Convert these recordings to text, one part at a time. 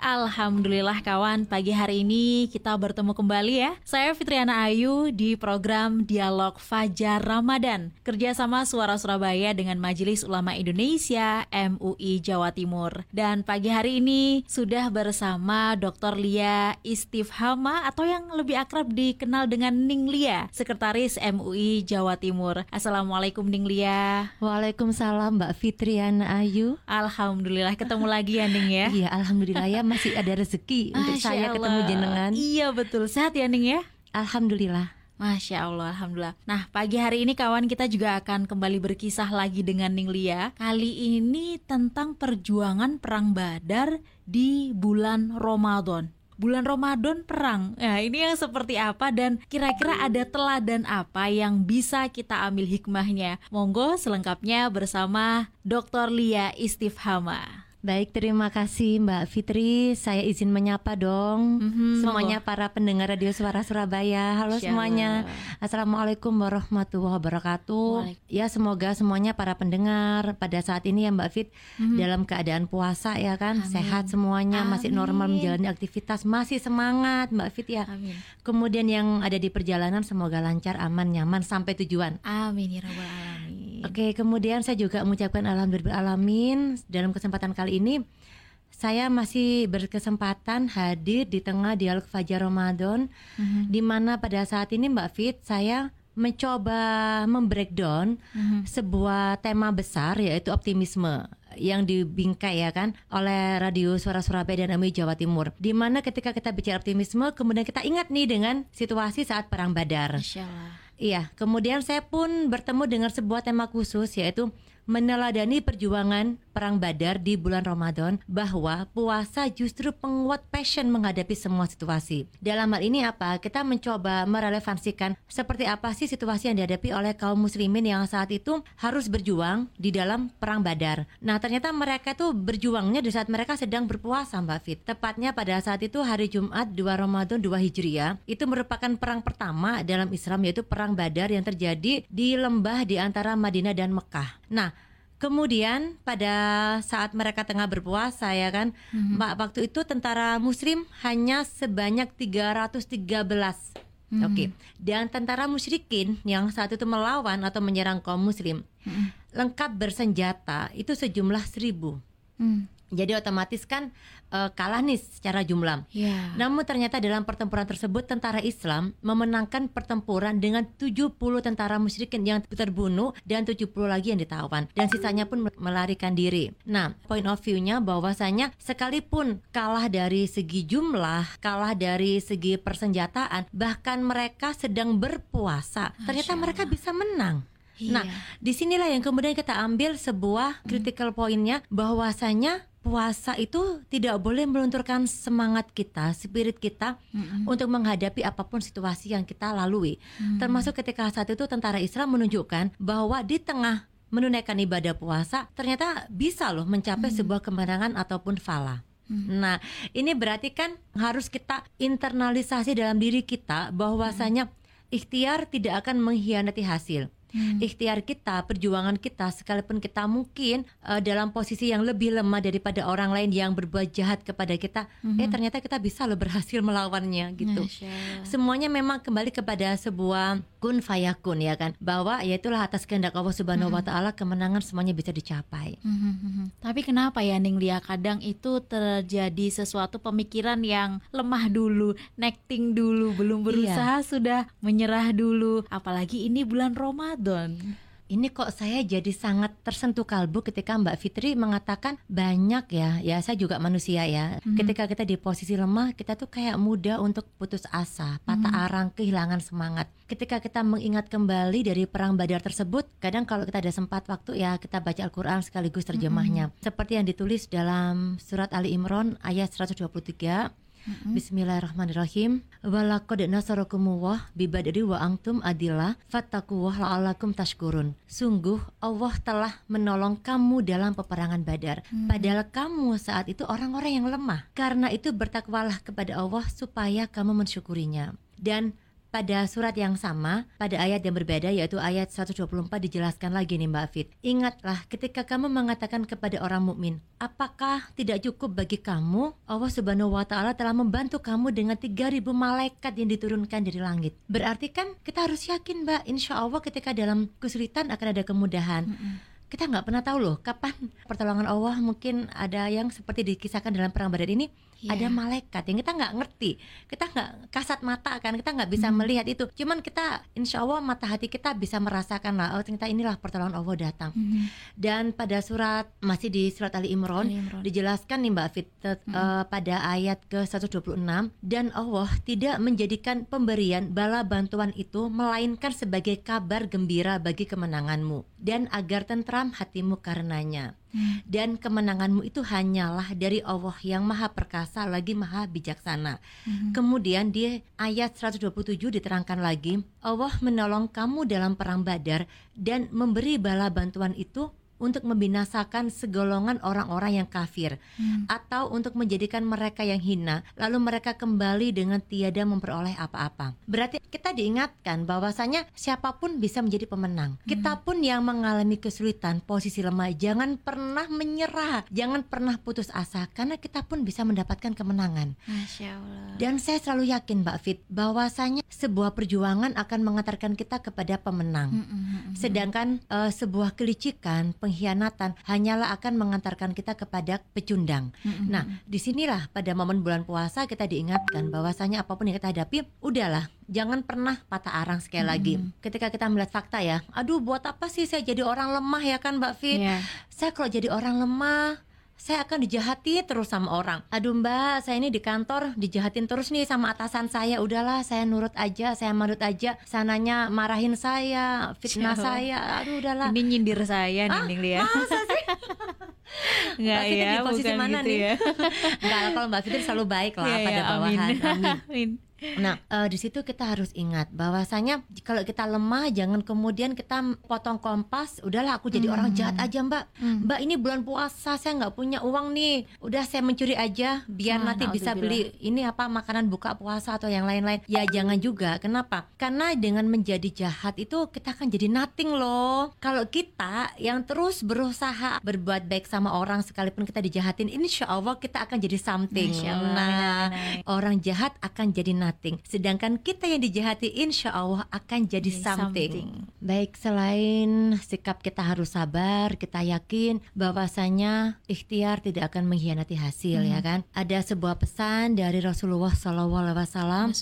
Alhamdulillah kawan, pagi hari ini kita bertemu kembali ya. Saya Fitriana Ayu di program Dialog Fajar Ramadan kerjasama Suara Surabaya dengan Majelis Ulama Indonesia MUI Jawa Timur. Dan pagi hari ini sudah bersama Dr. Lia Istifhama atau yang lebih akrab dikenal dengan Ning Lia, Sekretaris MUI Jawa Timur. Assalamualaikum Ning Lia. Waalaikumsalam Mbak Fitriana Ayu. Alhamdulillah ketemu lagi ya Ning ya. Iya, alhamdulillah ya masih ada rezeki untuk Masya saya Allah. ketemu jenengan. Iya betul, sehat ya Ning ya. Alhamdulillah. Masya Allah, Alhamdulillah. Nah, pagi hari ini kawan kita juga akan kembali berkisah lagi dengan Ning Lia. Kali ini tentang perjuangan perang Badar di bulan Ramadan. Bulan Ramadan perang. Nah, ini yang seperti apa dan kira-kira ada teladan apa yang bisa kita ambil hikmahnya? Monggo selengkapnya bersama Dr. Lia Istifhama. Baik, terima kasih Mbak Fitri. Saya izin menyapa dong Mhm, semuanya para pendengar Radio Suara Surabaya. Halo semuanya. Assalamualaikum warahmatullahi wabarakatuh. Waalaikum- Ya, semoga semuanya para pendengar pada saat ini ya Mbak Fit dalam keadaan puasa ya kan. Amin. sehat semuanya, masih normal Amin. menjalani aktivitas, masih semangat Mbak Fit ya. Amin. Kemudian yang ada di perjalanan semoga lancar, aman, nyaman sampai tujuan. Amin ya rabbal alamin. Oke, kemudian saya juga mengucapkan alhamdulillah alamin dalam kesempatan kali ini saya masih berkesempatan hadir di tengah dialog Fajar Ramadan Mhm. di mana pada saat ini Mbak Fit saya mencoba membreakdown Mhm. sebuah tema besar yaitu optimisme yang dibingkai ya kan oleh Radio Suara Surabaya dan MUI Jawa Timur. Di mana ketika kita bicara optimisme kemudian kita ingat nih dengan situasi saat perang Badar. Iya, kemudian saya pun bertemu dengan sebuah tema khusus yaitu meneladani perjuangan perang Badar di bulan Ramadan bahwa puasa justru penguat passion menghadapi semua situasi. Dalam hal ini apa? Kita mencoba merelevansikan seperti apa sih situasi yang dihadapi oleh kaum muslimin yang saat itu harus berjuang di dalam perang Badar. Nah, ternyata mereka tuh berjuangnya di saat mereka sedang berpuasa, Mbak Fit. Tepatnya pada saat itu hari Jumat 2 Ramadan 2 Hijriah, itu merupakan perang pertama dalam Islam yaitu perang Badar yang terjadi di lembah di antara Madinah dan Mekah. Nah, Kemudian pada saat mereka tengah berpuasa ya kan, Mbak waktu itu tentara muslim hanya sebanyak 313. Oke. Dan tentara musyrikin yang saat itu melawan atau menyerang kaum muslim lengkap bersenjata itu sejumlah seribu. Hmm. Jadi otomatis kan eh, kalah nih secara jumlah. Ya. Namun ternyata dalam pertempuran tersebut tentara Islam memenangkan pertempuran dengan 70 tentara musyrikin yang terbunuh dan 70 lagi yang ditawan dan sisanya pun melarikan diri. Nah, point of view-nya bahwasanya sekalipun kalah dari segi jumlah, kalah dari segi persenjataan, bahkan mereka sedang berpuasa, ternyata mereka bisa menang. Nah, Iya. di sinilah yang kemudian kita ambil sebuah critical pointnya bahwasanya puasa itu tidak boleh melunturkan semangat kita, spirit kita untuk menghadapi apa pun situasi yang kita lalui. Termasuk ketika saat itu tentara Islam menunjukkan bahwa di tengah menunaikan ibadah puasa ternyata bisa loh mencapai sebuah kemenangan ataupun falah. Nah, ini berarti kan harus kita internalisasi dalam diri kita bahwasanya ikhtiar tidak akan mengkhianati hasil. Ikhtiar kita, perjuangan kita, sekalipun kita mungkin eh, dalam posisi yang lebih lemah daripada orang lain yang berbuat jahat kepada kita, eh ternyata kita bisa loh berhasil melawannya gitu. Masya. Semuanya memang kembali kepada sebuah kun fayakun ya kan, bahwa ya itulah atas kehendak Allah Subhanahu wa taala kemenangan semuanya bisa dicapai. Mhm, mhm. Tapi kenapa ya Ning Lia kadang itu terjadi sesuatu pemikiran yang lemah dulu, necting dulu, belum berusaha sudah menyerah dulu. Apalagi ini bulan Ramadan. Ini kok saya jadi sangat tersentuh kalbu ketika Mbak Fitri mengatakan banyak ya, ya saya juga manusia ya. Ketika kita di posisi lemah, kita tuh kayak mudah untuk putus asa, patah arang, kehilangan semangat. Ketika kita mengingat kembali dari perang Badar tersebut, kadang kalau kita ada sempat waktu ya kita baca Al-Qur'an sekaligus terjemahnya. Seperti yang ditulis dalam surat Ali Imran ayat 123 Mm-hmm. Bismillahirrahmanirrahim. Walaqad nasarakumullah bibadri wa antum adillah fattaquwah la'allakum tashkurun. Sungguh Allah telah menolong kamu dalam peperangan Badar. Hmm. Padahal kamu saat itu orang-orang yang lemah. Karena itu bertakwalah kepada Allah supaya kamu mensyukurinya. Dan pada surat yang sama, pada ayat yang berbeda yaitu ayat 124 dijelaskan lagi nih Mbak Fit. Ingatlah ketika kamu mengatakan kepada orang mukmin, apakah tidak cukup bagi kamu? Allah Subhanahu wa taala telah membantu kamu dengan 3000 malaikat yang diturunkan dari langit. Berarti kan kita harus yakin Mbak, insya Allah ketika dalam kesulitan akan ada kemudahan. Mm -mm kita nggak pernah tahu loh kapan pertolongan Allah mungkin ada yang seperti dikisahkan dalam perang Badar ini yeah. ada malaikat yang kita nggak ngerti kita nggak kasat mata kan kita nggak bisa hmm. melihat itu cuman kita insya Allah mata hati kita bisa merasakan lah oh ternyata inilah pertolongan Allah datang hmm. dan pada surat masih di surat Ali Imran, Ali Imran. dijelaskan nih Mbak Fit hmm. uh, pada ayat ke 126 dan Allah tidak menjadikan pemberian bala bantuan itu melainkan sebagai kabar gembira bagi kemenanganmu dan agar tentram hatimu karenanya Hmm. Dan kemenanganmu itu hanyalah dari Allah yang maha perkasa lagi maha bijaksana. Hmm. Kemudian di ayat 127 diterangkan lagi, Allah menolong kamu dalam perang Badar dan memberi bala bantuan itu untuk membinasakan segolongan orang-orang yang kafir hmm. atau untuk menjadikan mereka yang hina lalu mereka kembali dengan tiada memperoleh apa-apa. Berarti kita diingatkan bahwasanya siapa pun bisa menjadi pemenang. Hmm. Kita pun yang mengalami kesulitan, posisi lemah, jangan pernah menyerah, jangan pernah putus asa karena kita pun bisa mendapatkan kemenangan. Masya Allah. Dan saya selalu yakin Mbak Fit bahwasanya sebuah perjuangan akan mengantarkan kita kepada pemenang. Hmm, hmm, hmm, hmm. Sedangkan uh, sebuah kelicikan, pengkhianatan hanyalah akan mengantarkan kita kepada pecundang. Mm-hmm. Nah, di sinilah pada momen bulan puasa kita diingatkan bahwasanya apa pun yang kita hadapi, udahlah jangan pernah patah arang sekali hmm. lagi. Ketika kita melihat fakta ya, aduh buat apa sih saya jadi orang lemah ya kan Mbak Fit? Yeah. Saya kalau jadi orang lemah, saya akan dijahati terus sama orang. Aduh mbak, saya ini di kantor dijahatin terus nih sama atasan saya. Udahlah, saya nurut aja, saya manut aja. Sananya marahin saya, fitnah saya. Aduh udahlah. Ini nyindir saya nih, ah, Lia. Masa sih? Enggak ya, di posisi bukan mana gitu nih? ya. Enggak, kalau Mbak Fitri selalu baik lah ya, pada ya, bawahan. Amin. amin. Nah, uh, di situ kita harus ingat bahwasanya kalau kita lemah jangan kemudian kita potong kompas, udahlah aku jadi hmm. orang jahat aja, Mbak. Hmm. Mbak, ini bulan puasa saya nggak punya uang nih. Udah saya mencuri aja biar ah, nanti bisa beli ini apa makanan buka puasa atau yang lain-lain. Ya jangan juga. Kenapa? Karena dengan menjadi jahat itu kita akan jadi nothing loh. Kalau kita yang terus berusaha berbuat baik sama orang sekalipun kita dijahatin, insya Allah kita akan jadi something. Nah, orang jahat akan jadi nothing nothing. Sedangkan kita yang dijahati insya Allah akan jadi something. something. Baik selain sikap kita harus sabar, kita yakin bahwasanya ikhtiar tidak akan mengkhianati hasil ya hmm. ya kan. Ada sebuah pesan dari Rasulullah SAW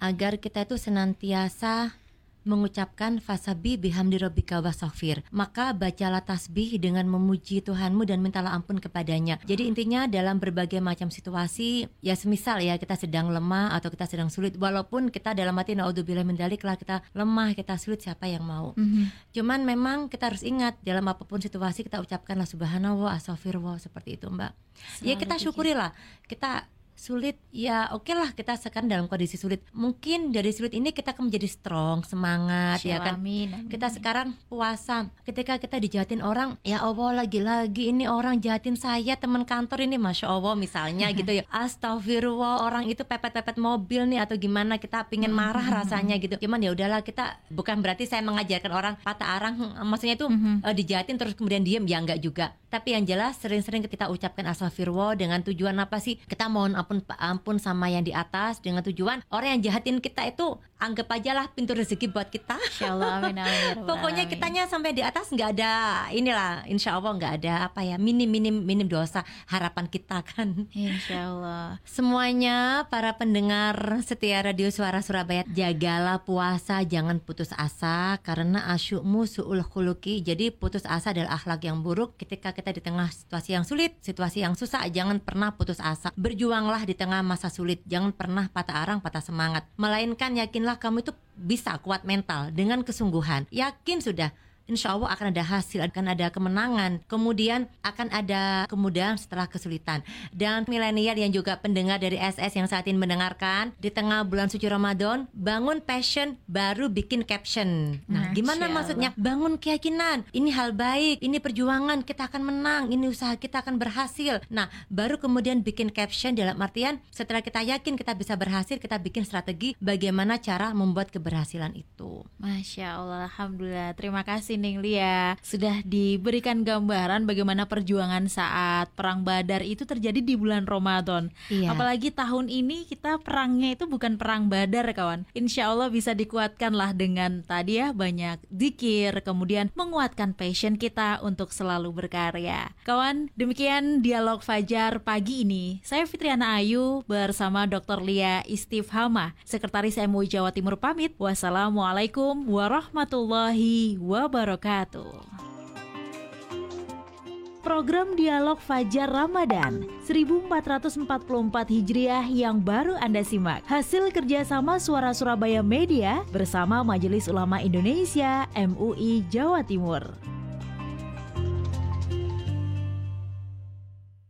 agar kita itu senantiasa mengucapkan fasabi bihamdi rabbika wasafir. Maka bacalah tasbih dengan memuji Tuhanmu dan mintalah ampun kepadanya. Jadi intinya dalam berbagai macam situasi, ya semisal ya kita sedang lemah atau kita sedang sulit, walaupun kita dalam hati naudzubillah mendalik lah kita lemah, kita sulit siapa yang mau. Mm -hmm. Cuman memang kita harus ingat dalam apa pun situasi kita ucapkanlah subhanallah, astagfirullah seperti itu Mbak. Selalu ya kita syukurilah. Kita sulit ya oke okay lah kita sekarang dalam kondisi sulit. Mungkin dari sulit ini kita akan menjadi strong semangat ya kan? amin, amin. kita sekarang puasa. Ketika kita dijahatin orang ya Allah lagi-lagi ini orang jahatin saya teman kantor ini masya Allah misalnya gitu ya. Astagfirullah orang itu pepet-pepet mobil nih atau gimana kita pingin marah rasanya gitu. Cuman ya udahlah kita bukan berarti saya mengajarkan orang patah arang maksudnya itu uh, dijahatin terus kemudian diem ya enggak juga. Tapi yang jelas sering-sering kita ucapkan astagfirullah dengan tujuan apa sih? Kita mohon ampun ampun sama yang di atas dengan tujuan orang yang jahatin kita itu anggap aja lah pintu rezeki buat kita. Insyaallah amin amin. Ya Pokoknya kitanya sampai di atas nggak ada inilah insya Allah nggak ada apa ya minim minim minim dosa harapan kita kan. Insya Allah. Semuanya para pendengar setia Radio Suara Surabaya jagalah puasa jangan putus asa karena asyukmu suul khuluki jadi putus asa adalah akhlak yang buruk ketika kita di tengah situasi yang sulit situasi yang susah jangan pernah putus asa berjuanglah di tengah masa sulit. Jangan pernah patah arang patah semangat. Melainkan yakinlah kamu itu bisa kuat mental dengan kesungguhan. Yakin sudah insya Allah akan ada hasil, akan ada kemenangan. Kemudian akan ada kemudahan setelah kesulitan. Dan milenial yang juga pendengar dari SS yang saat ini mendengarkan di tengah bulan suci Ramadan, bangun passion baru bikin caption. Nah, gimana maksudnya? Bangun keyakinan. Ini hal baik, ini perjuangan, kita akan menang, ini usaha kita akan berhasil. Nah, baru kemudian bikin caption dalam artian setelah kita yakin kita bisa berhasil, kita bikin strategi bagaimana cara membuat keberhasilan itu. Masya Allah, Alhamdulillah. Terima kasih Ning Lia sudah diberikan gambaran bagaimana perjuangan saat perang Badar itu terjadi di bulan Ramadan. Iya. Apalagi tahun ini kita perangnya itu bukan perang Badar, kawan. Insya Allah bisa dikuatkan lah dengan tadi ya banyak zikir, kemudian menguatkan passion kita untuk selalu berkarya. Kawan, demikian dialog Fajar pagi ini. Saya Fitriana Ayu bersama Dr. Lia Istifhama, Sekretaris MUI Jawa Timur pamit. Wassalamualaikum warahmatullahi wabarakatuh. Program Dialog Fajar Ramadan 1444 Hijriah yang baru Anda simak Hasil kerjasama Suara Surabaya Media bersama Majelis Ulama Indonesia MUI Jawa Timur